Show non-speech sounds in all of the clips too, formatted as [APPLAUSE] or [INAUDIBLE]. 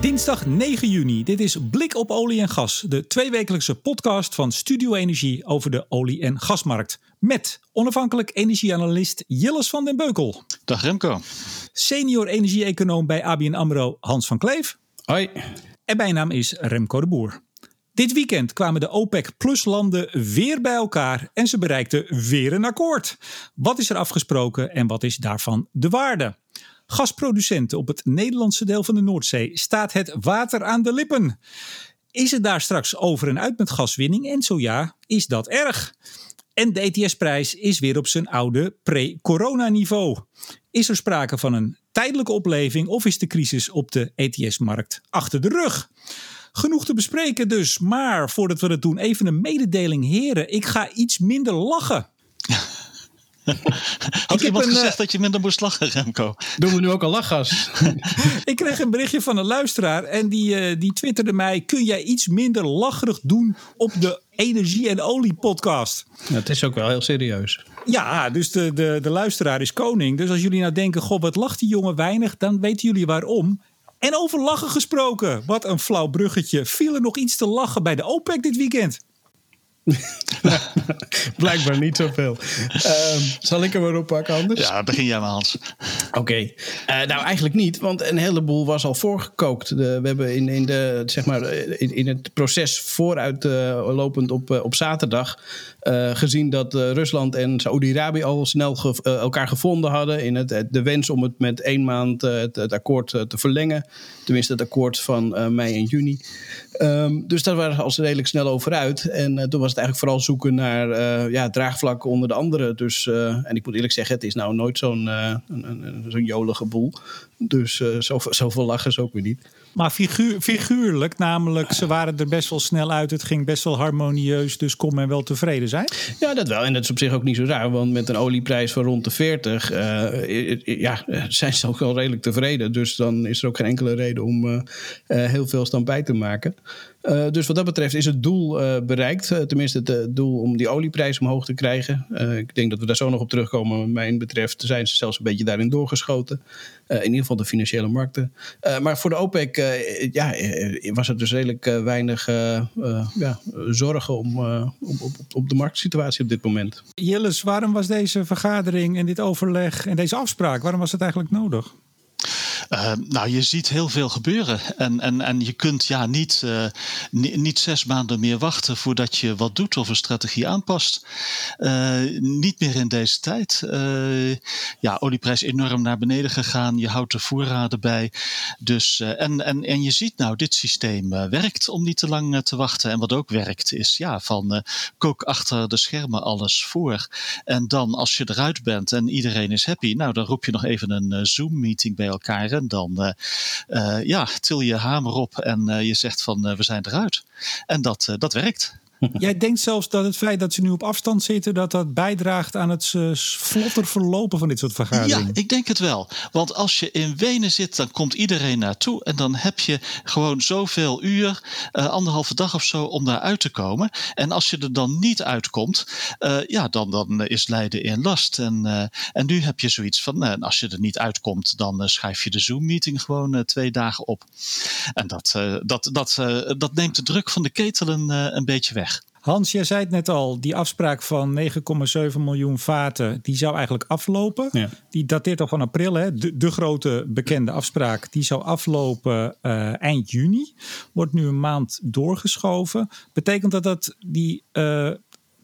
Dinsdag 9 juni. Dit is Blik op olie en gas, de tweewekelijkse podcast van Studio Energie over de olie- en gasmarkt. Met onafhankelijk energieanalist Jilles van den Beukel. Dag Remco. Senior energie-econoom bij ABN AMRO Hans van Kleef. Hoi. En mijn naam is Remco de Boer. Dit weekend kwamen de OPEC-plus-landen weer bij elkaar en ze bereikten weer een akkoord. Wat is er afgesproken en wat is daarvan de waarde? Gasproducenten op het Nederlandse deel van de Noordzee staat het water aan de lippen. Is het daar straks over en uit met gaswinning? En zo ja, is dat erg? En de ETS-prijs is weer op zijn oude pre-corona-niveau. Is er sprake van een tijdelijke opleving of is de crisis op de ETS-markt achter de rug? Genoeg te bespreken dus, maar voordat we dat doen, even een mededeling. Heren, ik ga iets minder lachen. [LAUGHS] Had iemand een, gezegd eh, dat je minder moest lachen, Remco? Doen we nu ook al lachgas? [LAUGHS] Ik kreeg een berichtje van een luisteraar en die, eh, die twitterde mij: Kun jij iets minder lacherig doen op de Energie en Olie podcast? Het is ook wel heel serieus. Ja, dus de, de, de luisteraar is koning. Dus als jullie nou denken: Goh, wat lacht die jongen weinig, dan weten jullie waarom. En over lachen gesproken. Wat een flauw bruggetje. Viel er nog iets te lachen bij de OPEC dit weekend? [LAUGHS] Blijkbaar niet zoveel. Ehm zal ik er maar op pakken anders? Ja, begin jij maar Hans. Oké. Eh, nou, eigenlijk niet, want een heleboel was al voorgekookt. De, we hebben in, in, de, zeg maar, in, in het proces vooruit eh, lopend op, eh, op zaterdag eh, gezien dat eh, Rusland en Saoedi-Arabië al snel eh, elkaar gevonden hadden in het, de wens om het met één maand het, akkoord te verlengen. Tenminste, het akkoord van mei en juni. Ehm, dus daar waren ze al redelijk snel over uit. En toen was het eigenlijk vooral zoeken naar ja, draagvlak onder de anderen. Dus, en ik moet eerlijk zeggen, het is nou nooit zo'n zo'n jolige boel. Dus zoveel, zoveel lachen is ook weer niet. Maar figuur, figuurlijk, namelijk, ze waren er best wel snel uit. Het ging best wel harmonieus, dus kon men wel tevreden zijn. Ja, dat wel. En dat is op zich ook niet zo raar. Want met een olieprijs van rond de 40 eh, ja, [LAUGHS] zijn ze ook wel redelijk tevreden. Dus dan is er ook geen enkele reden om eh, eh, heel veel stand bij te maken. Eh, dus wat dat betreft is het doel eh, bereikt. Eh, tenminste, het doel om die olieprijs omhoog te krijgen. Ik denk dat we daar zo nog op terugkomen. Wat mij betreft zijn ze zelfs een beetje daarin doorgeschoten. In ieder geval de financiële markten. Maar voor de OPEC ja, was er dus redelijk weinig ja, zorgen om, op, op, op de marktsituatie op dit moment. Jilles, waarom was deze vergadering en dit overleg en deze afspraak, waarom was het eigenlijk nodig? Eh, nou, je ziet heel veel gebeuren. En, en, en je kunt ja, niet, eh, ni- niet zes maanden meer wachten voordat je wat doet of een strategie aanpast. Eh, niet meer in deze tijd. Eh, ja, olieprijs enorm naar beneden gegaan. Je houdt de voorraden bij. Dus, en, en, en je ziet nou, dit systeem werkt om niet te lang te wachten. En wat ook werkt is ja, van kook achter de schermen alles voor. En dan als je eruit bent en iedereen is happy, nou dan roep je nog even een Zoom-meeting bij elkaar. En dan eh, eh, ja, til je hamer op en eh, je zegt van we zijn eruit. En dat, dat werkt. [LAUGHS] Jij denkt zelfs dat het feit dat ze nu op afstand zitten, dat dat bijdraagt aan het eh, vlotter verlopen van dit soort vergaderingen. Ja, ik denk het wel. Want als je in Wenen zit, dan komt iedereen naartoe. En dan heb je gewoon zoveel uur, eh, anderhalve dag of zo, om daar uit te komen. En als je er dan niet uitkomt, eh, ja, dan, dan is Leiden in last. En, en nu heb je zoiets van, als je er niet uitkomt, dan schrijf je de Zoom-meeting gewoon twee dagen op. En dat, dat, dat, dat neemt de druk van de ketelen eh, een beetje weg. Hans, jij zei het net al, die afspraak van 9,7 miljoen vaten, die zou eigenlijk aflopen. Ja. Die dateert al van april, hè? De, de grote bekende afspraak. Die zou aflopen eh, eind juni. Wordt nu een maand doorgeschoven. Betekent dat dat die eh,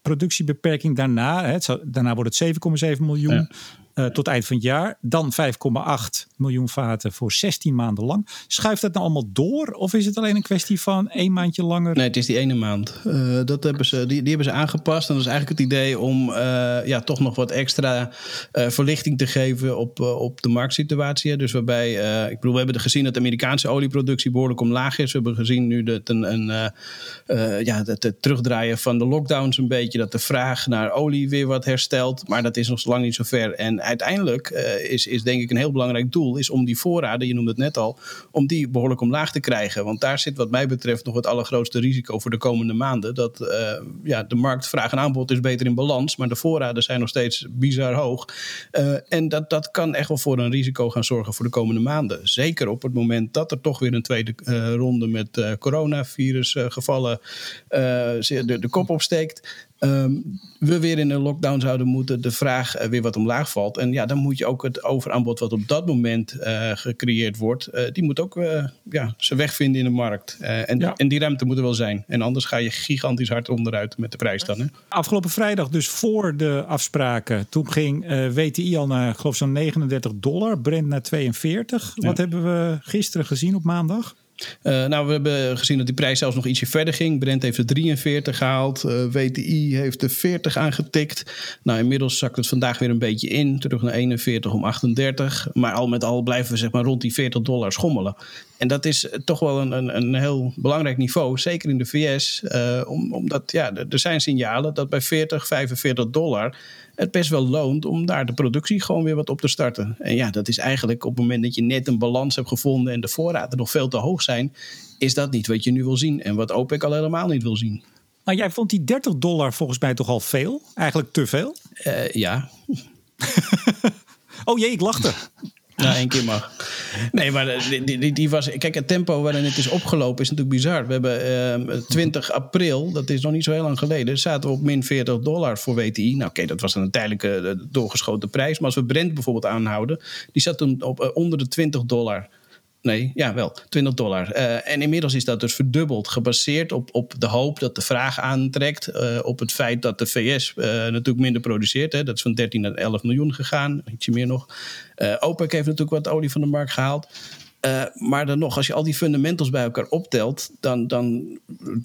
productiebeperking daarna, hè, zou, daarna wordt het 7,7 miljoen. Ja. Eh, tot eind van het jaar. Dan 5,8 miljoen vaten voor 16 maanden lang. Schuift dat nou allemaal door? Of is het alleen een kwestie van één maandje langer? Nee, het is die ene maand. Eh, dat hebben ze, die, die hebben ze aangepast. En dat is eigenlijk het idee om eh, ja, toch nog wat extra verlichting te geven op, op de marktsituatie. Dus waarbij, ik bedoel, we hebben gezien dat de Amerikaanse olieproductie behoorlijk omlaag is. We hebben gezien nu dat een, een, ja, het terugdraaien van de lockdowns een beetje, dat de vraag naar olie weer wat herstelt. Maar dat is nog lang niet zo ver. En uiteindelijk is, is denk ik een heel belangrijk doel, is om die voorraden, je noemde het net al, om die behoorlijk omlaag te krijgen. Want daar zit wat mij betreft nog het allergrootste risico voor de komende maanden. Dat ja, de marktvraag en aanbod is beter in balans, maar de voorraden zijn nog steeds bizar hoog. en dat, dat kan echt wel voor een risico gaan zorgen voor de komende maanden. Zeker op het moment dat er toch weer een tweede ronde met coronavirusgevallen de, de kop opsteekt. Ehm, we weer in een lockdown zouden moeten, de vraag uh, weer wat omlaag valt. En ja, dan moet je ook het overaanbod wat op dat moment uh, gecreëerd wordt, uh, die moet ook ja, zijn weg vinden in de markt. En, ja. en, die ruimte moet er wel zijn. En anders ga je gigantisch hard onderuit met de prijs dan. Hè? Afgelopen vrijdag, dus voor de afspraken, toen ging WTI al naar, geloof zo'n 39 dollar, Brent naar 42. Ja. Wat hebben we gisteren gezien op maandag? Uh, nou, we hebben gezien dat die prijs zelfs nog ietsje verder ging. Brent heeft de 43 gehaald. Uh, WTI heeft de 40 aangetikt. Nou, inmiddels zakt het vandaag weer een beetje in. Terug naar 41 om 38. Maar al met al blijven we zeg maar rond die 40 dollar schommelen. En dat is toch wel een, een, een heel belangrijk niveau. Zeker in de VS. Om, omdat ja, er zijn signalen dat bij 40, 45 dollar het best wel loont om daar de productie gewoon weer wat op te starten. En ja, dat is eigenlijk op het moment dat je net een balans hebt gevonden en de voorraden nog veel te hoog zijn, is dat niet wat je nu wil zien en wat OPEC al helemaal niet wil zien. Maar jij vond die 30 dollar volgens mij toch al veel? Eigenlijk te veel? Uh, ja. [LAUGHS] oh jee, ik lachte. Ja, één keer mag. Nee, maar die, die, die, was. Kijk, het tempo waarin het is opgelopen is natuurlijk bizar. We hebben uh, 20 april, dat is nog niet zo heel lang geleden, zaten we op min 40 dollar voor WTI. Nou, oké, dat was een tijdelijke doorgeschoten prijs. Maar als we Brent bijvoorbeeld aanhouden, die zat toen op uh, onder de 20 dollar. Nee, ja, wel. 20 dollar. Uh, en inmiddels is dat dus verdubbeld. Gebaseerd op, op de hoop dat de vraag aantrekt. Uh, op het feit dat de VS uh, natuurlijk minder produceert. Hè. Dat is van 13 naar 11 miljoen gegaan. Ietsje meer nog. OPEC heeft natuurlijk wat olie van de markt gehaald. maar dan nog, als je al die fundamentals bij elkaar optelt, dan, dan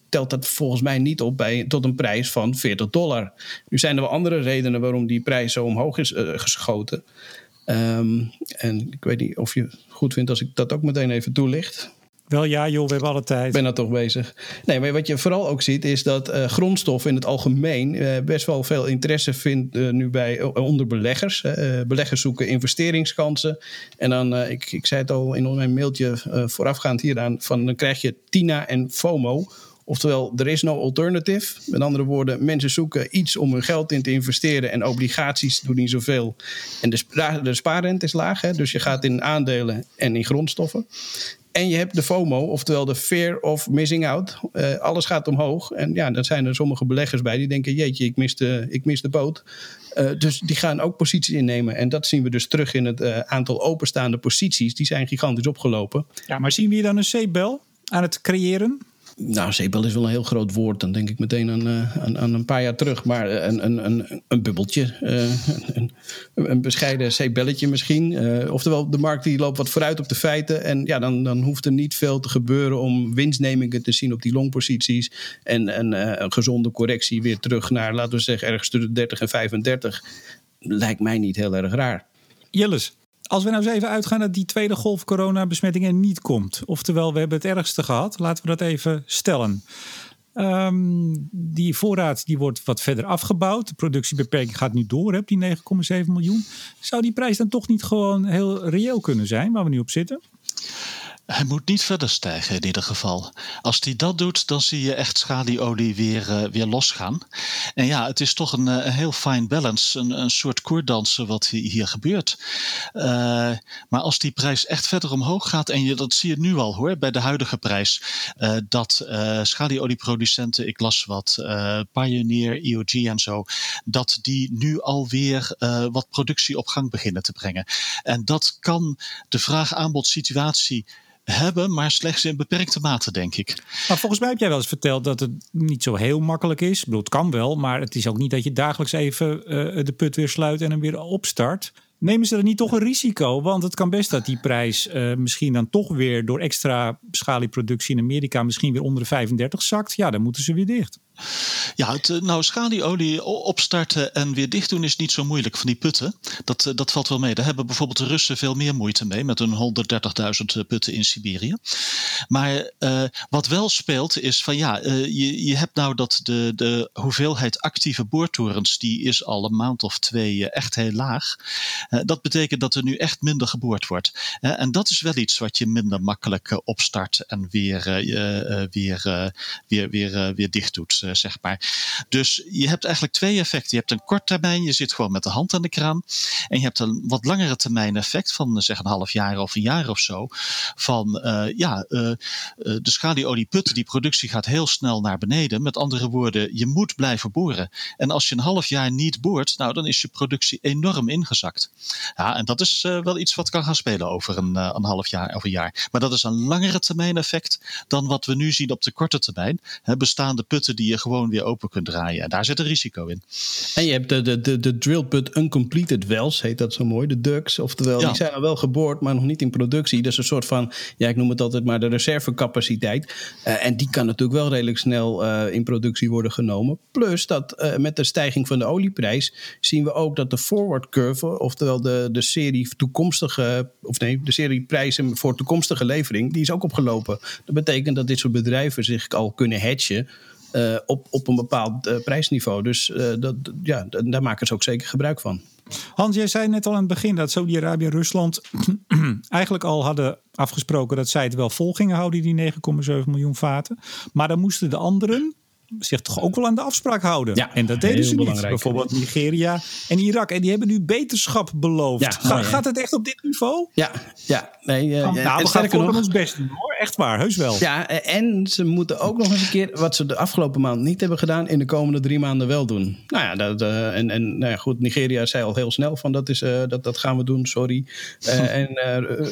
telt dat volgens mij niet op bij, tot een prijs van 40 dollar. Nu zijn er wel andere redenen waarom die prijs zo omhoog is geschoten. Um, en ik weet niet of je goed vindt als ik dat ook meteen even toelicht. Wel ja, joh, we hebben alle tijd. Ik ben er toch bezig. Nee, maar wat je vooral ook ziet is dat uh, grondstof in het algemeen uh, best wel veel interesse vindt uh, nu bij onder beleggers. beleggers zoeken investeringskansen. En dan, ik, ik zei het al in mijn mailtje voorafgaand hieraan, van dan krijg je TINA en FOMO. Oftewel, er is no alternative. Met andere woorden, mensen zoeken iets om hun geld in te investeren en obligaties doen niet zoveel. En de, de spaarrente is laag, hè? dus je gaat in aandelen en in grondstoffen. En je hebt de FOMO, oftewel de fear of missing out. Uh, alles gaat omhoog. En ja, dan zijn er sommige beleggers bij die denken: jeetje, ik mis de, ik mis de boot. Uh, dus die gaan ook posities innemen. En dat zien we dus terug in het uh, aantal openstaande posities. Die zijn gigantisch opgelopen. Ja, maar zien we hier dan een C-bel aan het creëren? Nou, zeepbel is wel een heel groot woord. Dan denk ik meteen aan, uh, aan, aan, een paar jaar terug. Maar een, een, een, een bubbeltje. Uh, een, een, bescheiden zeepbelletje misschien. Uh, oftewel, de markt die loopt wat vooruit op de feiten. En ja, dan, dan hoeft er niet veel te gebeuren om winstnemingen te zien op die longposities. En, en een gezonde correctie weer terug naar, laten we zeggen, ergens tussen 30 en 35. Lijkt mij niet heel erg raar. Jilles, als we nou eens even uitgaan dat die tweede golf coronabesmettingen niet komt. Oftewel, we hebben het ergste gehad. Laten we dat even stellen. Um, die voorraad die wordt wat verder afgebouwd. De productiebeperking gaat nu door op die 9,7 miljoen. Zou die prijs dan toch niet gewoon heel reëel kunnen zijn waar we nu op zitten? Hij moet niet verder stijgen in ieder geval. Als hij dat doet, dan zie je echt schalieolie weer, uh, weer losgaan. En ja, het is toch een, eh, heel fine balance, een, een soort koerdansen wat hier gebeurt. Uh, maar als die prijs echt verder omhoog gaat, en je, dat zie je nu al hoor, bij de huidige prijs, dat schalieolieproducenten, ik las wat, Pioneer, EOG en zo, dat die nu alweer wat productie op gang beginnen te brengen. En dat kan de vraag-aanbod situatie hebben, maar slechts in beperkte mate, denk ik. Maar volgens mij heb jij wel eens verteld dat het niet zo heel makkelijk is. Ik bedoel, het kan wel, maar het is ook niet dat je dagelijks even uh, de put weer sluit en hem weer opstart. Nemen ze er niet toch een risico? Want het kan best dat die prijs uh, misschien dan toch weer door extra schalieproductie in Amerika misschien weer onder de 35 zakt. Ja, dan moeten ze weer dicht. Ja, het, eh, nou, schalieolie opstarten en weer dicht doen is niet zo moeilijk van die putten. Dat, eh, dat valt wel mee. Daar hebben bijvoorbeeld de Russen veel meer moeite mee met hun 130.000 eh, putten in Siberië. Maar wat wel speelt is van ja, je, je hebt nou dat de, de hoeveelheid actieve boortorens, die is al een maand of twee echt heel laag. dat betekent dat er nu echt minder geboord wordt. en dat is wel iets wat je minder makkelijk opstart en weer, weer, weer, weer, weer dicht doet, zeg maar. Dus je hebt eigenlijk twee effecten. Je hebt een kort termijn, je zit gewoon met de hand aan de kraan. En je hebt een wat langere termijn effect van zeg een half jaar of een jaar of zo. Van uh, ja, de schalieolieputten, die productie gaat heel snel naar beneden. Met andere woorden, je moet blijven boren. En als je een half jaar niet boort, nou dan is je productie enorm ingezakt. Ja, en dat is wel iets wat kan gaan spelen over een, een half jaar of een jaar. Maar dat is een langere termijn effect dan wat we nu zien op de korte termijn. Bestaande putten die je gewoon weer open kunt draaien. En daar zit een risico in. En je hebt de, de, de, de drill put uncompleted wells, heet dat zo mooi, de ducks. Oftewel, ja. die zijn al wel geboord, maar nog niet in productie. Dat is een soort van, ja, ik noem het altijd maar de reservecapaciteit. Uh, en die kan natuurlijk wel redelijk snel uh, in productie worden genomen. Plus dat uh, met de stijging van de olieprijs zien we ook dat de forward curve, oftewel de, de serie toekomstige, of nee, de serie prijzen voor toekomstige levering, die is ook opgelopen. Dat betekent dat dit soort bedrijven zich al kunnen hedgen uh, op, op een bepaald uh, prijsniveau. Dus uh, dat, ja, daar maken ze ook zeker gebruik van. Hans, jij zei net al aan het begin dat Saudi-Arabië en Rusland [CLEARS THROAT] eigenlijk al hadden afgesproken dat zij het wel vol gingen houden, die 9,7 miljoen vaten. Maar dan moesten de anderen zich toch ook wel aan de afspraak houden. Ja, en dat deden ze niet. Bijvoorbeeld Nigeria en Irak. En die hebben nu beterschap beloofd. Ja, Ga, gaat het echt op dit niveau? Ja, ja. Nee, uh, nou, ja, we gaan voor ons best doen hoor. Echt waar, heus wel. Ja, en ze moeten ook nog eens een keer... wat ze de afgelopen maand niet hebben gedaan... in de komende drie maanden wel doen. Nou ja, dat, uh, en, en nou ja, goed, Nigeria zei al heel snel van... dat, is, uh, dat, dat gaan we doen, sorry. [LAUGHS] en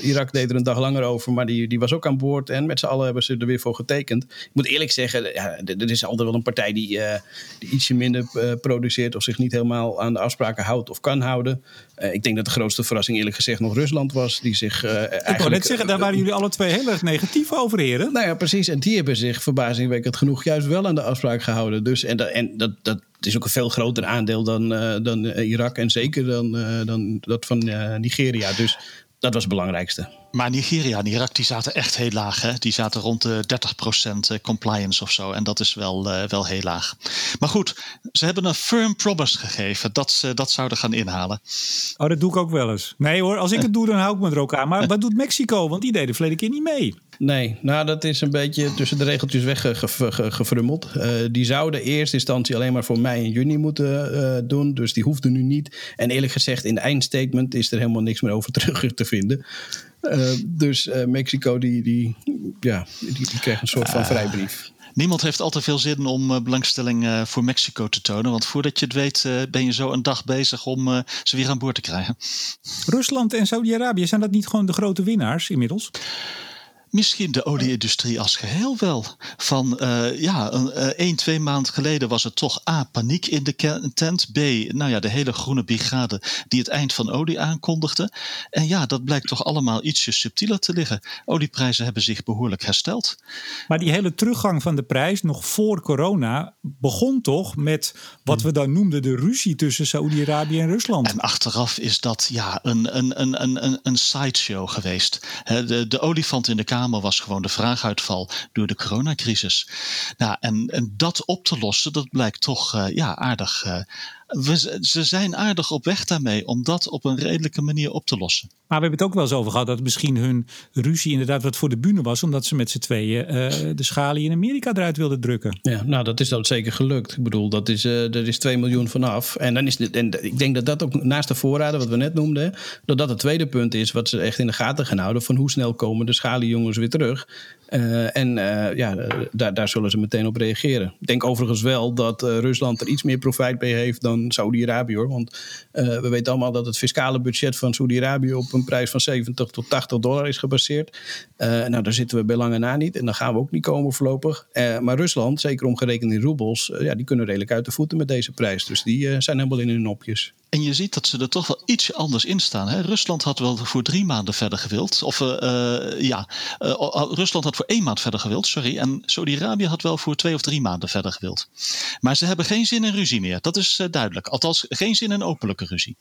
Irak deed er een dag langer over... maar die, die was ook aan boord. En met z'n allen hebben ze er weer voor getekend. Ik moet eerlijk zeggen, ja, er is altijd wel een partij die, uh, die ietsje minder uh, produceert of zich niet helemaal aan de afspraken houdt of kan houden. Uh, ik denk dat de grootste verrassing eerlijk gezegd nog Rusland was. Die zich eigenlijk... Ik wil net zeggen, daar waren jullie alle twee heel erg negatief over, heren. Nou ja, precies. En die hebben zich verbazingwekkend genoeg juist wel aan de afspraak gehouden. Dus, en dat, en dat, dat is ook een veel groter aandeel dan, dan Irak en zeker dan, dan dat van Nigeria. Dus dat was het belangrijkste. Maar Nigeria en Irak die zaten echt heel laag. Hè? Die zaten rond de 30% compliance of zo. En dat is wel, uh, wel heel laag. Maar goed, ze hebben een firm promise gegeven dat ze dat zouden gaan inhalen. Oh, dat doe ik ook wel eens. Nee hoor, als ik het doe, dan hou ik me er ook aan. Maar [LAUGHS] wat doet Mexico? Want die deden verleden keer niet mee. Nee, nou dat is een beetje tussen de regeltjes weggefrummeld. Uh, die zouden eerst instantie alleen maar voor mei en juni moeten uh, doen. Dus die hoefden nu niet. En eerlijk gezegd, in de eindstatement is er helemaal niks meer over [LAUGHS] terug te vinden. Uh, dus Mexico die, die, ja, die, die kreeg een soort van vrijbrief. Niemand heeft al te veel zin om uh, belangstelling uh, voor Mexico te tonen. Want voordat je het weet, uh, ben je zo een dag bezig om ze weer aan boord te krijgen. Rusland en Saudi-Arabië, zijn dat niet gewoon de grote winnaars inmiddels? Misschien de olieindustrie als geheel wel. Van uh, ja, een, uh, één, twee maanden geleden was het toch A, paniek in de tent. B, nou ja, de hele groene brigade die het eind van olie aankondigde. En ja, dat blijkt toch allemaal ietsje subtieler te liggen. Olieprijzen hebben zich behoorlijk hersteld. Maar die hele teruggang van de prijs, nog voor corona, begon toch met wat we dan noemden de ruzie tussen Saoedi-Arabië en Rusland. En achteraf is dat ja, een, een, een, een, een sideshow geweest. de, de olifant in de kamer was gewoon de vraaguitval door de coronacrisis. Nou, en, en dat op te lossen, dat blijkt toch uh, ja, aardig uh, we, ze zijn aardig op weg daarmee om dat op een redelijke manier op te lossen. Maar we hebben het ook wel eens over gehad dat misschien hun ruzie inderdaad wat voor de bühne was, omdat ze met z'n tweeën uh, de schalie in Amerika eruit wilden drukken. Ja, nou dat is dan zeker gelukt. Ik bedoel, dat is, uh, er is 2 miljoen vanaf. En, dan is dit, en ik denk dat dat ook naast de voorraden, wat we net noemden, dat dat het tweede punt is wat ze echt in de gaten gaan houden. Van hoe snel komen de schaliejongens weer terug. Uh, en ja, daar, daar zullen ze meteen op reageren. Ik denk overigens wel dat Rusland er iets meer profijt bij heeft dan Saudi-Arabië hoor. Want uh, we weten allemaal dat het fiscale budget van Saudi-Arabië op een prijs van 70 tot 80 dollar is gebaseerd. Uh, nou, daar zitten we bij lange na niet en dan gaan we ook niet komen voorlopig. Uh, maar Rusland, zeker omgerekend in roebels, ja, die kunnen redelijk uit de voeten met deze prijs. Dus die zijn helemaal in hun nopjes. En je ziet dat ze er toch wel iets anders in staan. Hè? Rusland had wel voor drie maanden verder gewild. Of uh, ja, uh, Rusland had voor één maand verder gewild, sorry. En Saudi-Arabië had wel voor twee of drie maanden verder gewild. Maar ze hebben geen zin in ruzie meer. Dat is duidelijk. Althans, geen zin in openlijke ruzie.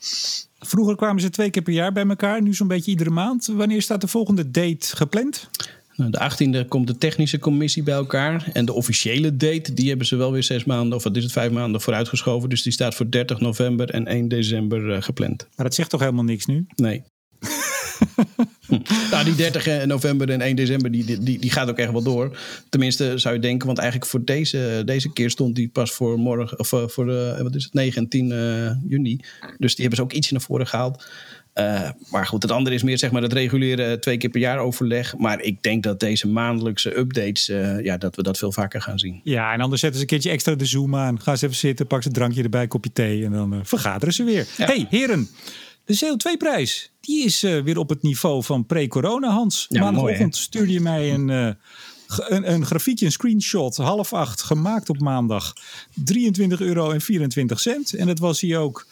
Vroeger kwamen ze twee keer per jaar bij elkaar. Nu zo'n beetje iedere maand. Wanneer staat de volgende date gepland? Nou, de 18e komt de technische commissie bij elkaar. En de officiële date, die hebben ze wel weer zes maanden, of wat is het, vijf maanden vooruitgeschoven. Dus die staat voor 30 november en 1 december uh, gepland. Maar dat zegt toch helemaal niks nu? Nee. hm. [LAUGHS] Nou, die 30 november en 1 december, die, die, die gaat ook echt wel door. Tenminste, zou je denken, want eigenlijk voor deze, deze keer stond die pas voor morgen, of voor de, wat is het, 9 en 10 uh, juni. Dus die hebben ze ook ietsje naar voren gehaald. Uh, maar goed, het andere is meer zeg maar het reguliere twee keer per jaar overleg. Maar ik denk dat deze maandelijkse updates, uh, ja, dat we dat veel vaker gaan zien. Ja, en anders zetten ze een keertje extra de Zoom aan. Gaan ze even zitten, pak ze een drankje erbij, kopje thee en dan uh, vergaderen ze weer. Ja. hey, heren. De CO2-prijs, die is weer op het niveau van pre-corona, Hans. Ja, Maandagochtend mooi, stuurde je mij een, een, een, grafiekje, een screenshot, half acht, gemaakt op maandag. 23,24 euro en 24 cent. En dat was hier ook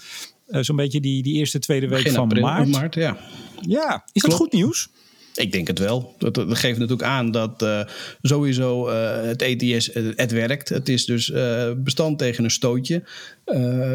uh, zo'n beetje die, die eerste, tweede week Begin van april, maart. maart. Ja, ja. is Klopt. dat goed nieuws? Ik denk het wel. Dat, dat geeft natuurlijk aan dat uh, sowieso uh, het ETS het werkt. Het is dus bestand tegen een stootje.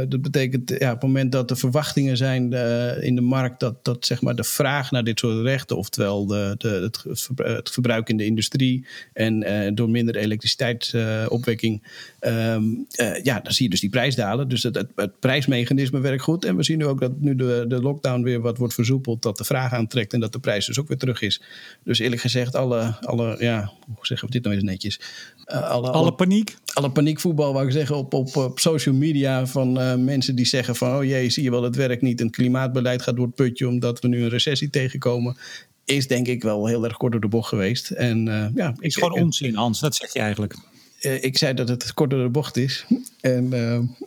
Dat betekent ja, op het moment dat er verwachtingen zijn in de markt dat, dat zeg maar de vraag naar dit soort rechten, oftewel de, de, het, het verbruik in de industrie en door minder elektriciteitsopwekking, um, ja, dan zie je dus die prijs dalen. Dus het, het, het, prijsmechanisme werkt goed. En we zien nu ook dat nu de, de lockdown weer wat wordt versoepeld, dat de vraag aantrekt en dat de prijs dus ook weer terug is. Dus eerlijk gezegd, alle, alle ja, hoe zeggen we dit nou eens netjes? Uh, alle, alle, paniek? Alle paniekvoetbal, wou ik zeggen, op, op, op social media van uh, mensen die zeggen van... oh jee, zie je wel, het werkt niet. En het klimaatbeleid gaat door het putje omdat we nu een recessie tegenkomen is denk ik wel heel erg kort door de bocht geweest. En, uh, ja, is gewoon onzin, Hans. Dat zeg je eigenlijk. Uh, ik zei dat het kort door de bocht is. En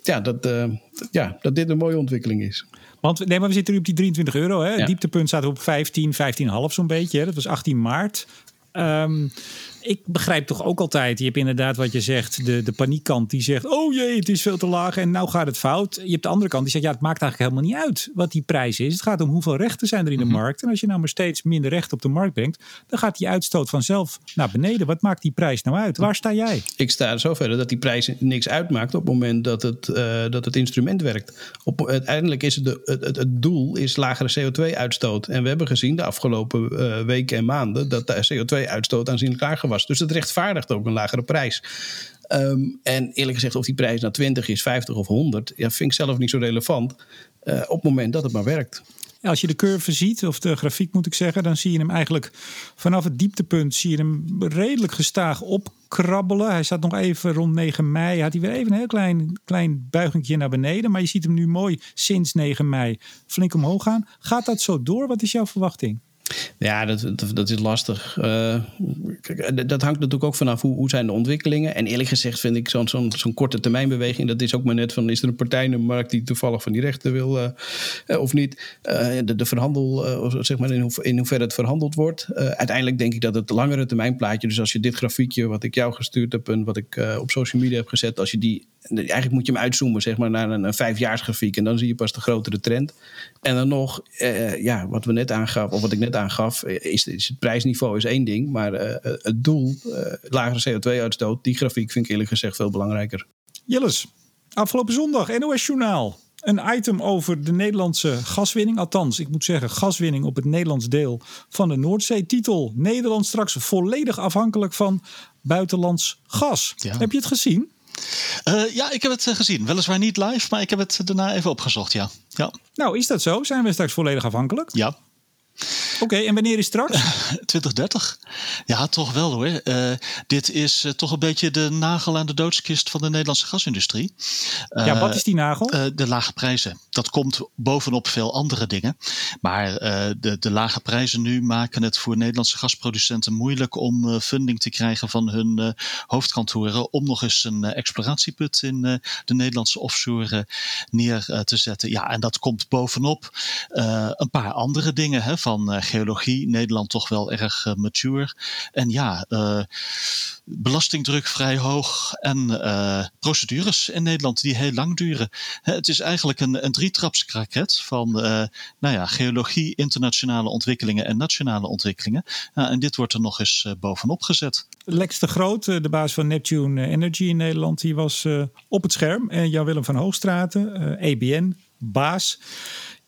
ja, dat, ja, dat dit een mooie ontwikkeling is. Want nee, maar we zitten nu op die 23 euro. Hè? Dieptepunt staat op 15, 15,5 zo'n beetje. Hè? Dat was 18 maart. Um, ik begrijp toch ook altijd, je hebt inderdaad wat je zegt, de, de paniekkant die zegt, oh jee, het is veel te laag en nou gaat het fout. Je hebt de andere kant die zegt, ja, het maakt eigenlijk helemaal niet uit wat die prijs is. Het gaat om hoeveel rechten zijn er in de mhm. markt. En als je nou maar steeds minder rechten op de markt brengt, dan gaat die uitstoot vanzelf naar beneden. Wat maakt die prijs nou uit? Waar sta jij? Ik sta er zover dat die prijs niks uitmaakt op het moment dat het, uh, dat het instrument werkt. Op, uiteindelijk is het, de, het, het, doel is lagere CO2-uitstoot. En we hebben gezien de afgelopen uh, weken en maanden dat de CO2-uitstoot aanzienlijk lager Dus het rechtvaardigt ook een lagere prijs. Um, en eerlijk gezegd, of die prijs nou 20 is, 50 of 100, ja, vind ik zelf niet zo relevant. Uh, op het moment dat het maar werkt. Als je de curve ziet, of de grafiek moet ik zeggen, dan zie je hem eigenlijk vanaf het dieptepunt zie je hem redelijk gestaag opkrabbelen. Hij staat nog even rond 9 mei. Had hij weer even een heel klein, klein buigingje naar beneden. Maar je ziet hem nu mooi sinds 9 mei flink omhoog gaan. Gaat dat zo door? Wat is jouw verwachting? Ja, dat, dat, is lastig. Uh, dat hangt natuurlijk ook vanaf hoe, hoe zijn de ontwikkelingen. En eerlijk gezegd vind ik zo'n zo'n zo'n korte termijnbeweging... dat is ook maar net van... is er een partij in de markt die toevallig van die rechten wil uh, of niet? De, de verhandel, zeg maar in, hoe, in hoeverre het verhandeld wordt. uiteindelijk denk ik dat het langere termijnplaatje... dus als je dit grafiekje wat ik jou gestuurd heb... en wat ik op social media heb gezet... als je die eigenlijk moet je hem uitzoomen zeg maar, naar een, een vijfjaarsgrafiek. En dan zie je pas de grotere trend. En dan nog, eh, ja, wat we net aangaf, of wat ik net aangaf, eh, is, is het prijsniveau is één ding. Maar uh, het doel, uh, lagere CO2-uitstoot, die grafiek vind ik eerlijk gezegd veel belangrijker. Jilles, afgelopen zondag, NOS Journaal. Een item over de Nederlandse gaswinning. Althans, ik moet zeggen, gaswinning op het Nederlands deel van de Noordzee. Titel: Nederland straks volledig afhankelijk van buitenlands gas. Heb je het gezien? Uh, ja, ik heb het uh, gezien. Weliswaar niet live, maar ik heb het daarna even opgezocht, ja. ja. Nou, is dat zo? Zijn we straks volledig afhankelijk? Ja. Oké, okay, en wanneer is straks? [LAUGHS] 2030. Ja, toch wel hoor. Uh, dit is uh, toch een beetje de nagel aan de doodskist van de Nederlandse gasindustrie. Uh, ja, wat is die nagel? de lage prijzen. Dat komt bovenop veel andere dingen. Maar de, de lage prijzen nu maken het voor Nederlandse gasproducenten moeilijk om funding te krijgen van hun hoofdkantoren. Om nog eens een exploratieput in de Nederlandse offshore neer te zetten. Ja, en dat komt bovenop een paar andere dingen. Hè, van uh, geologie. Nederland toch wel erg uh, mature. En ja, uh, belastingdruk vrij hoog en procedures in Nederland die heel lang duren. het is eigenlijk een, een drietrapskraket van nou ja, geologie, internationale ontwikkelingen en nationale ontwikkelingen. en dit wordt er nog eens bovenop gezet. Lex de Groot, de baas van Neptune Energy in Nederland, die was op het scherm. En Jan-Willem van Hoogstraten, ABN, baas.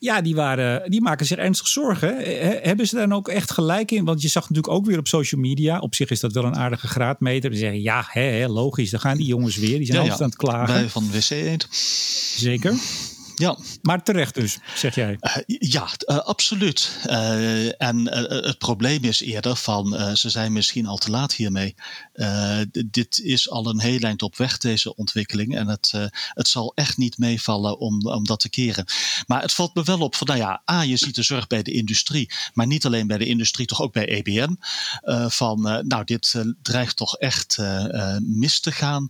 Ja, die, waren, die maken zich ernstig zorgen. Hebben ze daar dan ook echt gelijk in? Want je zag natuurlijk ook weer op social media. Op zich is dat wel een aardige graadmeter. Die zeggen ja, hè, logisch. Dan gaan die jongens weer. Die zijn ja, altijd aan het klagen. Wij van WC Eend. Zeker. Ja. Maar terecht dus, zeg jij? Uh, ja, uh, absoluut. Uh, en het probleem is eerder van ze zijn misschien al te laat hiermee. dit is al een heel eind op weg, deze ontwikkeling. En het, het zal echt niet meevallen om, om dat te keren. Maar het valt me wel op van, nou ja, A, je ziet de zorg bij de industrie. Maar niet alleen bij de industrie, toch ook bij EBN. van, nou, dit dreigt toch echt mis te gaan.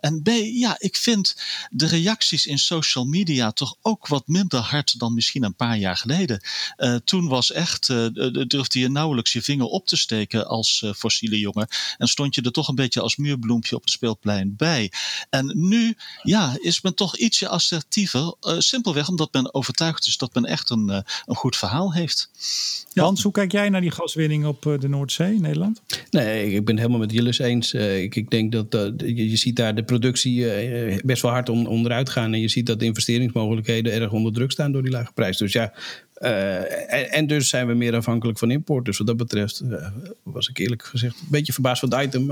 en B, ja, ik vind de reacties in social media toch ook wat minder hard dan misschien een paar jaar geleden. Uh, toen was echt, uh, durfde je nauwelijks je vinger op te steken als uh, fossiele jongen. En stond je er toch een beetje als muurbloempje op het speelplein bij. En nu, ja, is men toch ietsje assertiever. simpelweg omdat men overtuigd is dat men echt een, een goed verhaal heeft. Hans, hoe kijk jij naar die gaswinning op de Noordzee in Nederland? Nee, ik ben het helemaal met Jillis eens. ik, ik denk dat je, je, ziet daar de productie best wel hard on, onderuit gaan. En je ziet dat de investerings mogelijkheden erg onder druk staan door die lage prijs. Dus ja, uh, en, dus zijn we meer afhankelijk van import. Dus wat dat betreft uh, was ik eerlijk gezegd een beetje verbaasd van het item.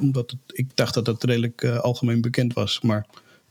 Omdat het, ik dacht dat dat redelijk uh, algemeen bekend was. Maar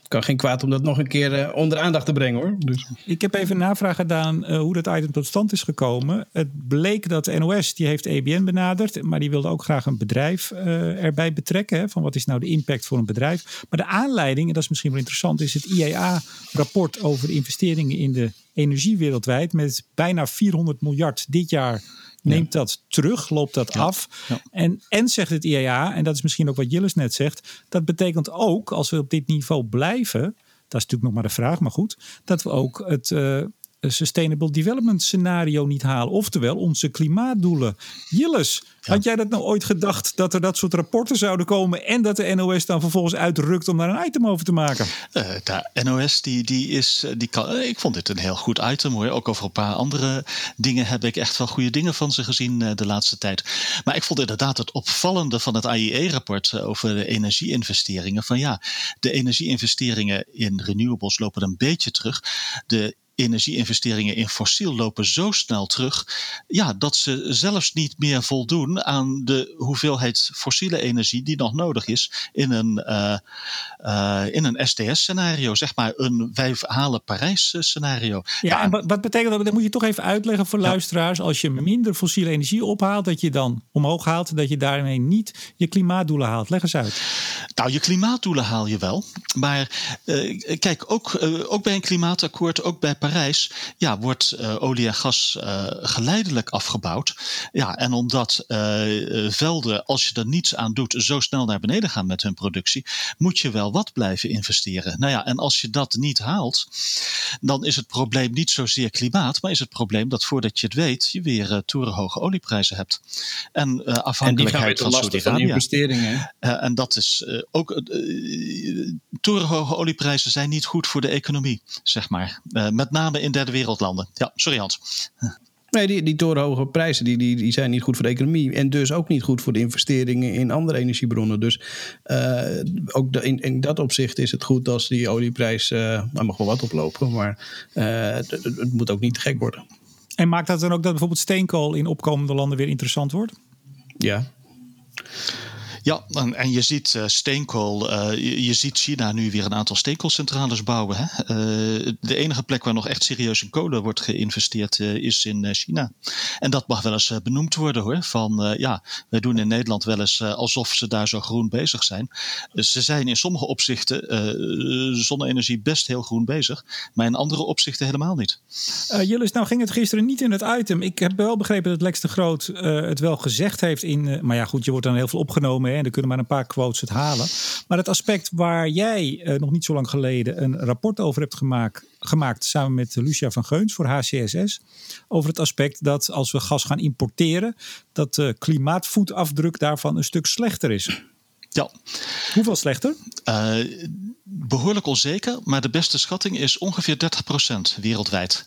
kan geen kwaad om dat nog een keer uh, onder aandacht te brengen hoor. Dus. Ik heb even navraag gedaan uh, hoe dat item tot stand is gekomen. Het bleek dat de NOS, die heeft EBN benaderd, maar die wilde ook graag een bedrijf uh, erbij betrekken. Hè, van wat is nou de impact voor een bedrijf. Maar de aanleiding, en dat is misschien wel interessant, is het IEA-rapport over investeringen in de energie wereldwijd. Met bijna 400 miljard dit jaar neemt dat terug, loopt dat af. En, en zegt het IAA, en dat is misschien ook wat Jillis net zegt, dat betekent ook, als we op dit niveau blijven, dat is natuurlijk nog maar de vraag, maar goed, dat we ook het, uh, Sustainable Development scenario niet halen. Oftewel onze klimaatdoelen. Jilles, had jij dat nou ooit gedacht dat er dat soort rapporten zouden komen en dat de NOS dan vervolgens uitrukt om daar een item over te maken? Uh, de NOS, die, die is, eh, die kan, ik vond dit een heel goed item hoor. Ook over een paar andere dingen heb ik echt wel goede dingen van ze gezien de laatste tijd. Maar ik vond inderdaad het opvallende van het AIE-rapport over de energieinvesteringen. Van ja, de energieinvesteringen in renewables lopen een beetje terug. De energieinvesteringen in fossiel lopen zo snel terug. Ja, dat ze zelfs niet meer voldoen aan de hoeveelheid fossiele energie die nog nodig is in een, uh, uh, in een STS-scenario. Zeg maar een wij halen Parijs-scenario. Ja, ja, en wat, wat betekent dat? Dat moet je toch even uitleggen voor luisteraars. Als je minder fossiele energie ophaalt, dat je dan omhoog haalt, dat je daarmee niet je klimaatdoelen haalt. Leg eens uit. Nou, je klimaatdoelen haal je wel. Maar uh, kijk, ook, ook bij een klimaatakkoord, ook bij Parijs Parijs ja, wordt uh, olie en gas uh, geleidelijk afgebouwd. Ja, en omdat uh, velden, als je er niets aan doet, zo snel naar beneden gaan met hun productie, moet je wel wat blijven investeren. Nou ja, en als je dat niet haalt, dan is het probleem niet zozeer klimaat, maar is het probleem dat voordat je het weet, je weer torenhoge olieprijzen hebt. En afhankelijkheid en van Saudi-Arabië. investeringen. en dat is ook. torenhoge olieprijzen zijn niet goed voor de economie, zeg maar. met name in derde wereldlanden. Ja, sorry Hans. Nee, die, die torenhoge prijzen die, die, die zijn niet goed voor de economie. En dus ook niet goed voor de investeringen in andere energiebronnen. Dus uh, ook in, in dat opzicht is het goed als die olieprijs. Uh, mag wel wat oplopen, maar uh, het, het, moet ook niet te gek worden. En maakt dat dan ook dat bijvoorbeeld steenkool in opkomende landen weer interessant wordt? Ja. Ja, en, en je ziet uh, steenkool, uh, je, ziet China nu weer een aantal steenkoolcentrales bouwen. Hè? Uh, de enige plek waar nog echt serieus in kolen wordt geïnvesteerd is in China. En dat mag wel eens benoemd worden hoor. Van ja, wij doen in Nederland wel eens alsof ze daar zo groen bezig zijn. Ze zijn in sommige opzichten zonne-energie best heel groen bezig, maar in andere opzichten helemaal niet. Jillis, nou ging het gisteren niet in het item. Ik heb wel begrepen dat Lex de Groot het wel gezegd heeft in. maar ja, goed, je wordt dan heel veel opgenomen en er kunnen maar een paar quotes het halen. Maar het aspect waar jij uh, nog niet zo lang geleden een rapport over hebt gemaakt, gemaakt samen met Lucia van Geuns voor HCSS. Over het aspect dat als we gas gaan importeren, dat de klimaatvoetafdruk daarvan een stuk slechter is. Ja. Hoeveel slechter? behoorlijk onzeker, maar de beste schatting is ongeveer 30% wereldwijd.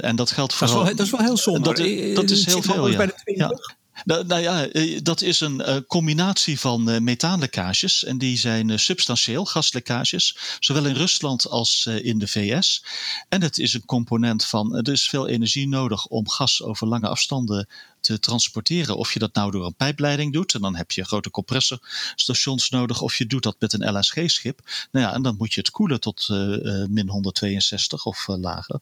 en dat geldt vooral. Dat is wel, dat is wel heel somber. Dat, dat is heel veel. Ja. Bij de 20. Nou, nou, ja, dat is een combinatie van methaanlekkages. En die zijn substantieel, gaslekkages. Zowel in Rusland als in de VS. En het is een component van. Er is veel energie nodig om gas over lange afstanden te transporteren. Of je dat nou door een pijpleiding doet, en dan heb je grote compressorstations nodig, of je doet dat met een LSG-schip. Nou ja, en dan moet je het koelen tot uh, min 162 of uh, lager.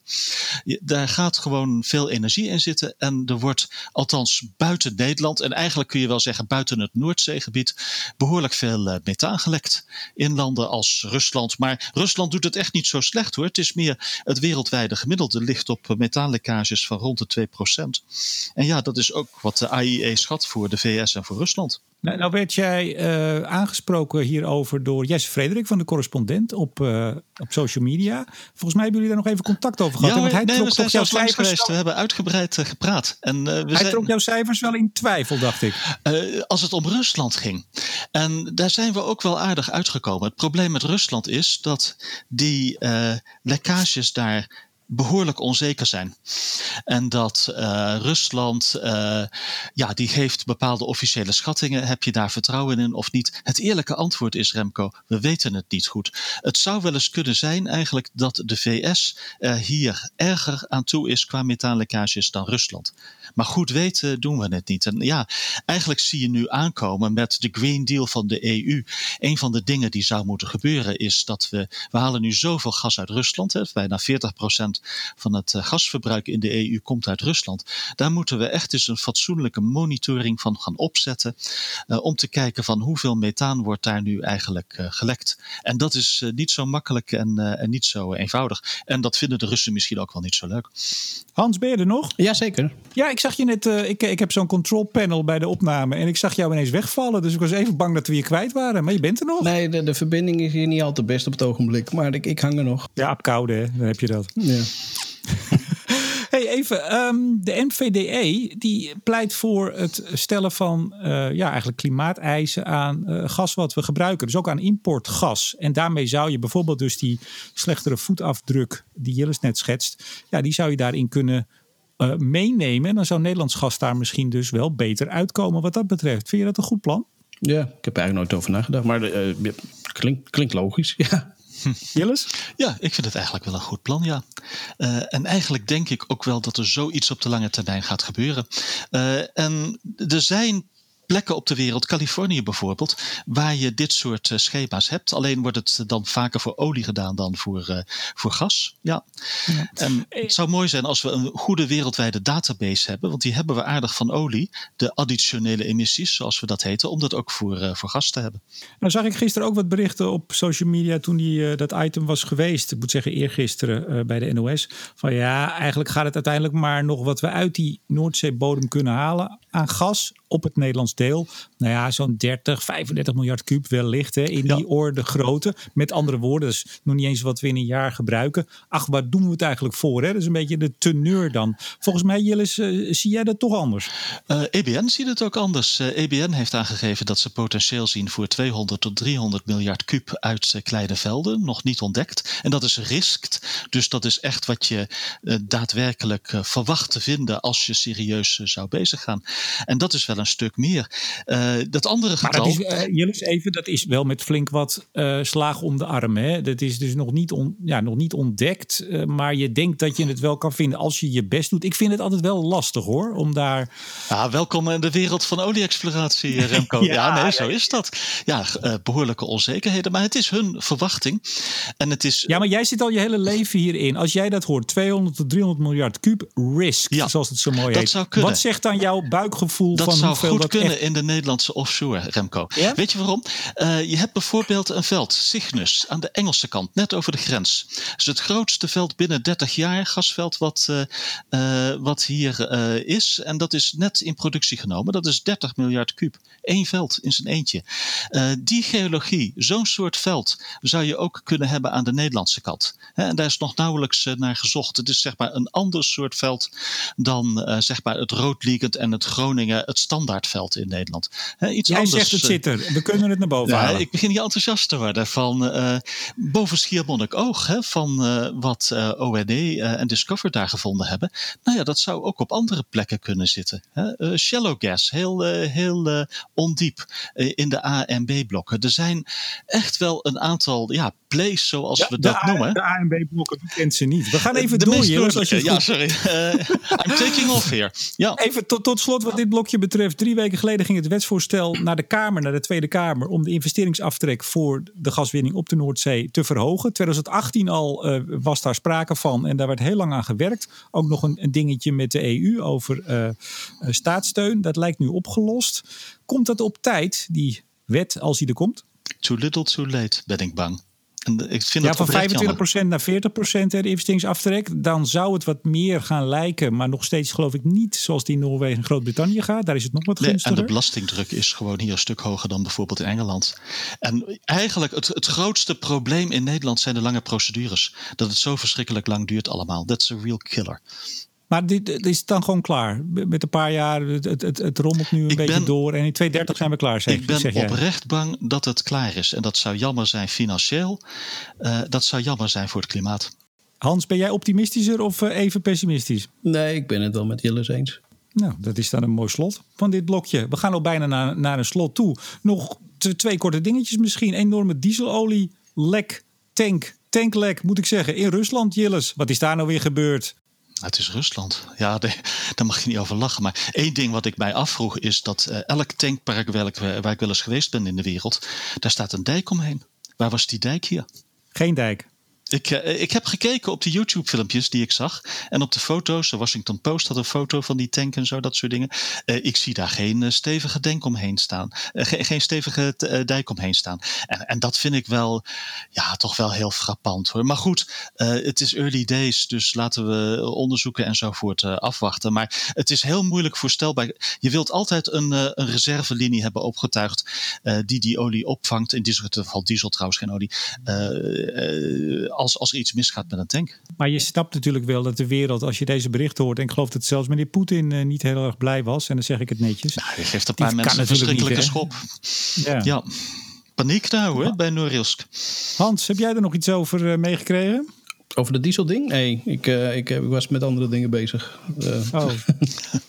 Daar gaat gewoon veel energie in zitten. En er wordt, althans buiten Nederland, en eigenlijk kun je wel zeggen buiten het Noordzeegebied, behoorlijk veel uh, methaan gelekt. In landen als Rusland. Maar Rusland doet het echt niet zo slecht hoor. Het is meer het wereldwijde gemiddelde ligt op methaanlekkages van rond de 2%. En ja, dat is ook wat de AIE schat voor de VS en voor Rusland. Nou, nou werd jij uh, aangesproken hierover door Jesse Frederik van de correspondent op, uh, op social media. Volgens mij hebben jullie daar nog even contact over gehad. Ja, want hij nee, trok we zijn jouw cijfers geweest. We hebben uitgebreid uh, gepraat. En, we hij zijn, trok jouw cijfers wel in twijfel, dacht ik. als het om Rusland ging. En daar zijn we ook wel aardig uitgekomen. Het probleem met Rusland is dat die lekkages daar behoorlijk onzeker zijn. En dat uh, Rusland, uh, ja, die geeft bepaalde officiële schattingen. Heb je daar vertrouwen in of niet? Het eerlijke antwoord is, Remco, we weten het niet goed. Het zou wel eens kunnen zijn eigenlijk dat de VS uh, hier erger aan toe is qua methaanlekkages dan Rusland. Maar goed weten doen we het niet. En ja, eigenlijk zie je nu aankomen met de Green Deal van de EU. Een van de dingen die zou moeten gebeuren is dat we, we halen nu zoveel gas uit Rusland. Hè, bijna 40% van het gasverbruik in de EU komt uit Rusland. Daar moeten we echt eens een fatsoenlijke monitoring van gaan opzetten. Uh, om te kijken van hoeveel methaan wordt daar nu eigenlijk uh, gelekt. En dat is uh, niet zo makkelijk en, en niet zo eenvoudig. En dat vinden de Russen misschien ook wel niet zo leuk. Hans, ben je er nog? Jazeker. Ja, ik zag je net. ik, ik heb zo'n control panel bij de opname. En ik zag jou ineens wegvallen. Dus ik was even bang dat we je kwijt waren. Maar je bent er nog. Nee, de, de verbinding is hier niet al te best op het ogenblik. Maar ik, ik hang er nog. Ja, op koude, hè? dan heb je dat. Ja. [LAUGHS] hey, even. Um, de NVDE die pleit voor het stellen van uh, ja, eigenlijk klimaateisen aan uh, gas wat we gebruiken. Dus ook aan importgas. En daarmee zou je bijvoorbeeld dus die slechtere voetafdruk die Jillis net schetst. Ja, die zou je daarin kunnen uh, meenemen. En dan zou Nederlands gas daar misschien dus wel beter uitkomen wat dat betreft. Vind je dat een goed plan? Ja, ik heb er eigenlijk nooit over nagedacht. Maar uh, klinkt logisch, [LAUGHS] ja. [LAUGHS] Jillis? Ja, ik vind het eigenlijk wel een goed plan, ja. Uh, en eigenlijk denk ik ook wel dat er zoiets op de lange termijn gaat gebeuren. Uh, en er zijn plekken op de wereld, Californië bijvoorbeeld, waar je dit soort uh, schema's hebt. Alleen wordt het dan vaker voor olie gedaan dan voor, uh, voor gas. Ja. ja. En het zou mooi zijn als we een goede wereldwijde database hebben, want die hebben we aardig van olie, de additionele emissies, zoals we dat heten, om dat ook voor, uh, voor gas te hebben. Nou zag ik gisteren ook wat berichten op social media toen die, dat item was geweest. Ik moet zeggen eergisteren bij de NOS. Van ja, eigenlijk gaat het uiteindelijk maar nog wat we uit die Noordzeebodem kunnen halen aan gas op het Nederlands deel. Nou ja, zo'n 30, 35 miljard kuub wellicht hè, in ja. die orde grootte. Met andere woorden, dus nog niet eens wat we in een jaar gebruiken. Ach, waar doen we het eigenlijk voor? Hè? Dat is een beetje de teneur dan. Volgens mij, Jillis, uh, zie jij dat toch anders? Uh, EBN ziet het ook anders. Uh, EBN heeft aangegeven dat ze potentieel zien voor 200 tot 300 miljard kuub uit kleine velden. Nog niet ontdekt. En dat is risked. Dus dat is echt wat je daadwerkelijk verwacht te vinden als je serieus zou bezig gaan. En dat is wel een stuk meer. Uh, dat andere getal... Maar dat is, uh, Jillis, even, dat is wel met flink wat uh, slagen om de arm. Hè? Dat is dus nog niet, on, ja, nog niet ontdekt. maar je denkt dat je het wel kan vinden als je je best doet. Ik vind het altijd wel lastig hoor, om daar... Ja, welkom in de wereld van olie-exploratie, [LAUGHS] Remco. ja, ja, nee, zo is dat. Ja, behoorlijke onzekerheden. Maar het is hun verwachting. En het is... Ja, maar jij zit al je hele leven hierin. Als jij dat hoort, 200 tot 300 miljard kuub risk, ja, zoals het zo mooi dat heet. Zou kunnen. Wat zegt dan jouw buikgevoel dat van zou hoeveel goed dat kunnen echt... in de Nederlandse offshore, Remco. Ja? Weet je waarom? Uh, je hebt bijvoorbeeld een veld, Cygnus, aan de Engelse kant, net over de grens. Het is het grootste veld binnen 30 jaar, gasveld, wat, uh, uh, wat hier is. En dat is net in productie genomen. Dat is 30 miljard kuub. Eén veld in zijn eentje. die geologie, zo'n soort veld, zou je ook kunnen hebben aan de Nederlandse kant. He, en daar is nog nauwelijks naar gezocht. Het is zeg maar een ander soort veld dan zeg maar het roodliegend en het Groningen het standaardveld in Nederland. Iets Jij anders, zegt het zit er. We kunnen het naar boven ja, halen. Ik begin hier enthousiast te worden van boven Schiermonnikoog. Hè, van wat OND en Discover daar gevonden hebben. Nou ja, dat zou ook op andere plekken kunnen zitten. Hè. shallow gas, heel, heel ondiep in de A en B blokken. Er zijn echt wel een aantal ja, plays zoals we dat noemen. De A en B blokken, kent ze niet. We gaan even door, Als je ja, sorry. Uh, I'm taking off here. Ja. Even tot, tot slot wat dit blokje betreft. Drie weken geleden ging het wetsvoorstel naar de Kamer, naar de Tweede Kamer, om de investeringsaftrek voor de gaswinning op de Noordzee te verhogen. 2018 al uh, was daar sprake van en daar werd heel lang aan gewerkt. Ook nog een, een dingetje met de EU over uh, staatssteun. Dat lijkt nu opgelost. Komt dat op tijd, die wet, als die er komt? Too little, too late, ben ik bang. En ik vind ja, van 25% naar 40% de investeringsaftrek. Dan zou het wat meer gaan lijken. Maar nog steeds geloof ik niet zoals die in Noorwegen en Groot-Brittannië gaat. Daar is het nog wat gunstiger. en de belastingdruk is gewoon hier een stuk hoger dan bijvoorbeeld in Engeland. En eigenlijk het, het grootste probleem in Nederland zijn de lange procedures. Dat het zo verschrikkelijk lang duurt allemaal. That's a real killer. Maar dit, is dan gewoon klaar. Met een paar jaar, het, het, het rommelt nu een beetje door. En in 2030 zijn we klaar, zeg, Ik ben zeg oprecht bang dat het klaar is. En dat zou jammer zijn financieel. Uh, dat zou jammer zijn voor het klimaat. Hans, ben jij optimistischer of eh, even pessimistisch? Nee, ik ben het wel met Jillis eens. Nou, dat is dan een mooi slot van dit blokje. We gaan al bijna naar, naar een slot toe. Nog twee korte dingetjes misschien. Enorme dieselolie, lek, tank, tanklek moet ik zeggen. In Rusland, Jillis. Wat is daar nou weer gebeurd? Het is Rusland. Ja, [LAUGHS] daar mag je niet over lachen. Maar één ding wat ik mij afvroeg is dat uh, elk tankpark ik, waar ik wel eens geweest ben in de wereld, daar staat een dijk omheen. Waar was die dijk hier? Geen dijk. Ik, uh, ik heb gekeken op de YouTube-filmpjes die ik zag. En op de foto's. De Washington Post had een foto van die tank en zo, dat soort dingen. Uh, ik zie daar geen uh, stevige denk omheen staan. Ge geen stevige dijk omheen staan. En, en dat vind ik wel, ja, toch wel heel frappant hoor. Maar goed, het is early days. Dus laten we onderzoeken enzovoort afwachten. Maar het is heel moeilijk voorstelbaar. Je wilt altijd een, een reservelinie hebben opgetuigd. die die olie opvangt. In dit geval diesel trouwens, geen olie als, als er iets misgaat met een tank. Maar je snapt natuurlijk wel dat de wereld, als je deze berichten hoort, en ik geloof dat zelfs meneer Poetin uh, niet heel erg blij was, en dan zeg ik het netjes. Nou, je geeft een paar mensen een verschrikkelijke schop. Ja. ja. Paniek nou hè, bij Norilsk. Hans, heb jij er nog iets over uh, meegekregen? Over de dieselding? Nee, ik, uh, ik, ik, was met andere dingen bezig. Oh. [LAUGHS]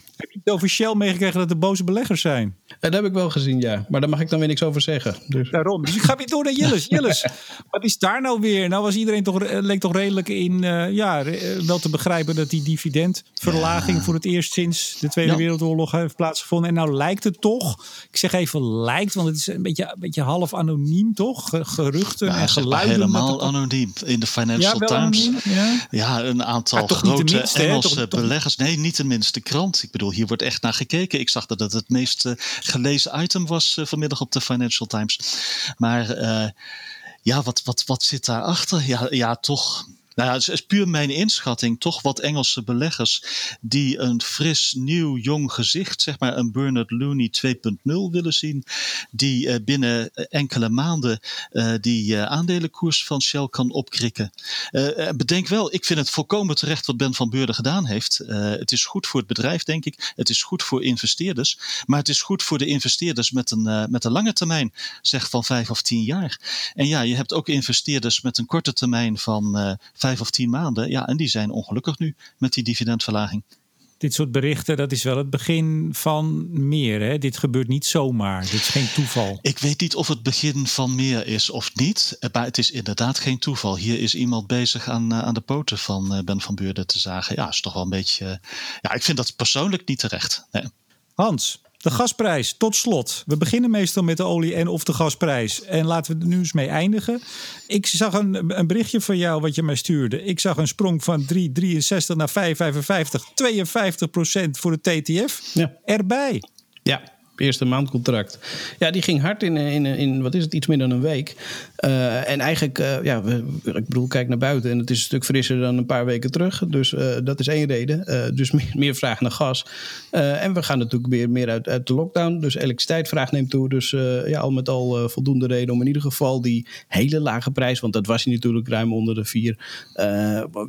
over Shell meegekregen dat er boze beleggers zijn? Dat heb ik wel gezien, ja. Maar daar mag ik dan weer niks over zeggen. Dus. Daarom. Dus [LAUGHS] ik ga weer door naar Jillis. Jillis, wat is daar nou weer? Nou was iedereen toch, eh, leek toch redelijk in, uh, ja, eh, wel te begrijpen dat die dividendverlaging voor het eerst sinds de Tweede Wereldoorlog heeft plaatsgevonden. En nou lijkt het toch, ik zeg even lijkt, want het is een beetje, een beetje half anoniem toch? Geruchten en geluiden. Helemaal anoniem. In de Financial Times. ja? ja? een aantal grote Engelse beleggers. Nee, niet tenminste de krant. Ik bedoel, hier wordt echt naar gekeken. Ik zag dat het het meest uh, gelezen item was uh, vanmiddag op de Financial Times. Maar uh, ja, wat, wat, wat zit daarachter? Ja, ja, toch nou ja, het is puur mijn inschatting. Toch wat Engelse beleggers die een fris, nieuw, jong gezicht, zeg maar een Bernard Looney 2.0 willen zien. Die uh, binnen enkele maanden uh, die aandelenkoers van Shell kan opkrikken. bedenk wel, ik vind het volkomen terecht wat Ben van Beurden gedaan heeft. het is goed voor het bedrijf, denk ik. Het is goed voor investeerders. Maar het is goed voor de investeerders met een, met een lange termijn, zeg van vijf of tien jaar. En ja, je hebt ook investeerders met een korte termijn van vijf of tien maanden. Ja, en die zijn ongelukkig nu met die dividendverlaging. Dit soort berichten, dat is wel het begin van meer. Hè? Dit gebeurt niet zomaar. Dit is geen toeval. Ik weet niet of het begin van meer is of niet. Maar het is inderdaad geen toeval. Hier is iemand bezig aan, eh, aan de poten van eh, Ben van Beurden te zagen. Ja, is toch wel een beetje. Ja, ik vind dat persoonlijk niet terecht. Nee. Hans, de gasprijs, tot slot. We beginnen meestal met de olie en of de gasprijs. En laten we er nu eens mee eindigen. Ik zag een, een berichtje van jou wat je mij stuurde. Ik zag een sprong van 3,63 naar 5,55. 52 procent voor de TTF. Ja. Erbij. Ja, eerste maandcontract. Ja, die ging hard in, in, in wat is het, iets meer dan een week. Uh, en eigenlijk, ja, ik bedoel, kijk naar buiten en het is een stuk frisser dan een paar weken terug. Dus dat is één reden. dus [LAUGHS] meer, meer, vraag naar gas. en we gaan natuurlijk weer meer uit, uit de lockdown. Dus elektriciteitsvraag neemt toe. Dus ja, al met al voldoende reden om in ieder geval die hele lage prijs, want dat was hij natuurlijk ruim onder de vier,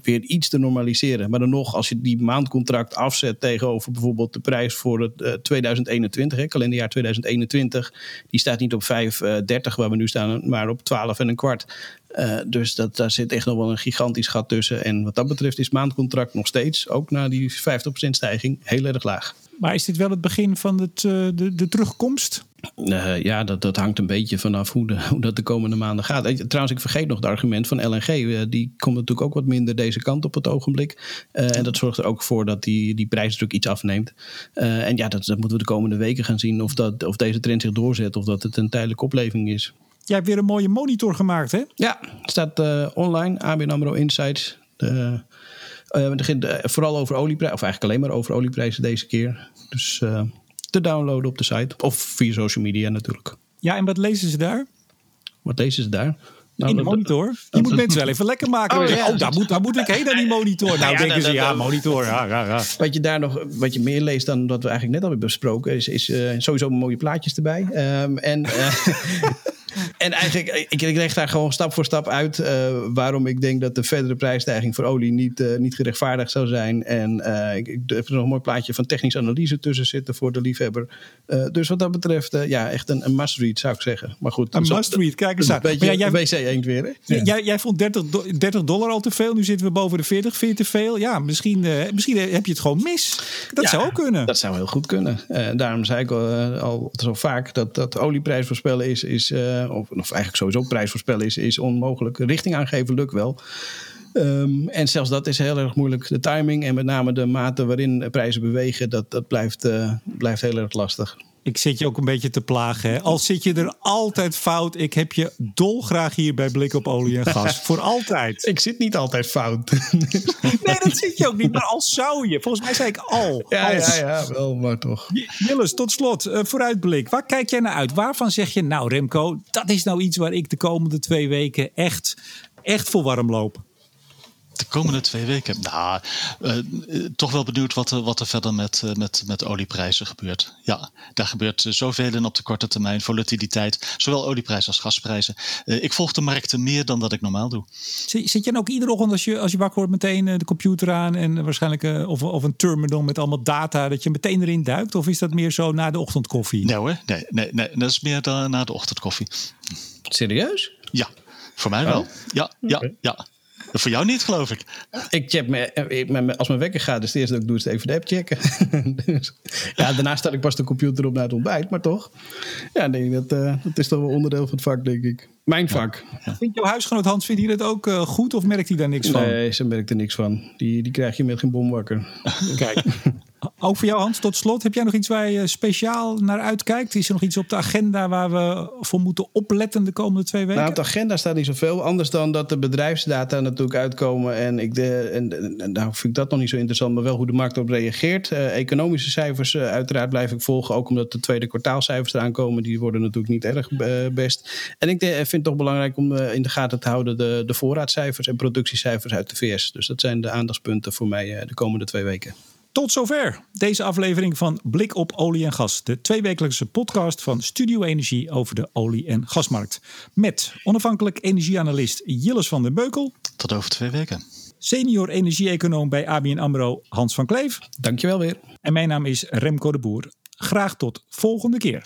weer iets te normaliseren. Maar dan nog, als je die maandcontract afzet tegenover bijvoorbeeld de prijs voor het 2021, hè, kalenderjaar 2021, die staat niet op 5,30 waar we nu staan, maar op 12 en een kwart. Uh, dus dat, daar zit echt nog wel een gigantisch gat tussen. En wat dat betreft is maandcontract nog steeds, ook na die 50% stijging, heel erg laag. Maar is dit wel het begin van het, uh, de, de terugkomst? Uh, ja, dat, dat hangt een beetje vanaf hoe, de, [LAUGHS] hoe dat de komende maanden gaat. Trouwens, ik vergeet nog het argument van LNG. die komt natuurlijk ook wat minder deze kant op het ogenblik. en dat zorgt er ook voor dat die, die prijsdruk iets afneemt. en ja, dat, dat moeten we de komende weken gaan zien of, dat, of deze trend zich doorzet of dat het een tijdelijke opleving is. Jij hebt weer een mooie monitor gemaakt, hè? Ja, staat uh, online. ABN AMRO Insights. De, uh, vooral over olieprijzen, of eigenlijk alleen maar over olieprijzen deze keer. Dus uh, te downloaden op de site. Of via social media natuurlijk. Ja, en wat lezen ze daar? Wat lezen ze daar? Nou, in de monitor. Je moet mensen wel even lekker maken. Oh, ja. oh daar, moet, daar moet ik heen naar die monitor. Nou, ja, denken ze, ja, monitor. Ja, ja, ja. Wat je daar nog, wat je meer leest dan wat we eigenlijk net al hebben besproken, is, is uh, sowieso mooie plaatjes erbij. Um, en uh, [LAUGHS] en eigenlijk, ik, ik leg daar gewoon stap voor stap uit uh, waarom ik denk dat de verdere prijsstijging voor olie niet, uh, niet gerechtvaardigd zou zijn. En uh, ik, ik heb er nog een mooi plaatje van technische analyse tussen zitten voor de liefhebber. dus wat dat betreft, ja, echt een, een must-read zou ik zeggen. Maar goed, een must-read, kijk eens aan. Een beetje ja, wc eend weer. Hè? Ja. Jij, jij vond 30, 30 dollar al te veel, nu zitten we boven de 40. Vind je te veel? Ja, misschien, misschien heb je het gewoon mis. Dat zou ook kunnen. Dat zou heel goed kunnen. daarom zei ik al, al zo vaak dat, dat olieprijs voorspellen is, is of, of eigenlijk sowieso prijs voorspellen is, is onmogelijk. Richting aangeven lukt wel. Um, en zelfs dat is heel erg moeilijk. De timing en met name de mate waarin prijzen bewegen, dat, dat blijft, uh, blijft heel erg lastig. Ik zit je ook een beetje te plagen. Hè? Al zit je er altijd fout. Ik heb je dolgraag hier bij Blik op Olie en Gas. [LAUGHS] Voor altijd. Ik zit niet altijd fout. [LAUGHS] nee, dat zit je ook niet. Maar al zou je. Volgens mij zei ik al. Ja, ja, ja, wel, maar toch. Jilles, tot slot. Uh, vooruitblik. Waar kijk jij naar uit? Waarvan zeg je, nou Remco, dat is nou iets waar ik de komende twee weken echt, echt voor warm loop? De komende twee weken? Nou, uh, toch wel benieuwd wat er, wat er verder met, uh, met, met olieprijzen gebeurt. Ja, daar gebeurt zoveel in op de korte termijn. Volatiliteit, zowel olieprijs als gasprijzen. Uh, ik volg de markten meer dan dat ik normaal doe. Zit, zit je dan ook iedere ochtend als je, als je wakker wordt meteen de computer aan en waarschijnlijk of, of een terminal met allemaal data dat je meteen erin duikt? Of is dat meer zo na de ochtendkoffie? Nee hoor, nee, nee, nee dat is meer dan na de ochtendkoffie. Serieus? Ja, voor mij wel. Oh. Ja, ja, okay. ja. Voor jou niet, geloof ik. Ik check me, als mijn wekker gaat, is het eerste dat ik doe, is even de app checken. [LAUGHS] dus, ja, daarna stel ik pas de computer op naar het ontbijt, maar toch. Ja, denk dat, uh, dat is toch wel onderdeel van het vak, denk ik. Mijn vak. Ja. Vindt jouw huisgenoot Hans, vindt hij dat ook uh, goed of merkt hij daar niks van? Nee, ze merkt er niks van. Die, die krijg je met geen bom wakker. Kijk. [LAUGHS] Ook voor jou, Hans, tot slot. Heb jij nog iets waar je speciaal naar uitkijkt? Is er nog iets op de agenda waar we voor moeten opletten de komende twee weken? Nou, op de agenda staat niet zoveel. Anders dan dat de bedrijfsdata natuurlijk uitkomen. En, ik de, en, nou vind ik dat nog niet zo interessant, maar wel hoe de markt op reageert. Uh, economische cijfers, uh, uiteraard blijf ik volgen. Ook omdat de tweede kwartaalcijfers eraan komen. Die worden natuurlijk niet erg uh, best. En ik vind het toch belangrijk om in de gaten te houden de, de voorraadcijfers en productiecijfers uit de VS. Dus dat zijn de aandachtspunten voor mij de komende twee weken. Tot zover deze aflevering van Blik op olie en gas. De tweewekelijkse podcast van Studio Energie over de olie- en gasmarkt. Met onafhankelijk energieanalist Jilles van den Beukel. Tot over twee weken. Senior energie-econoom bij ABN AMRO Hans van Kleef. Dankjewel weer. En mijn naam is Remco de Boer. Graag tot volgende keer.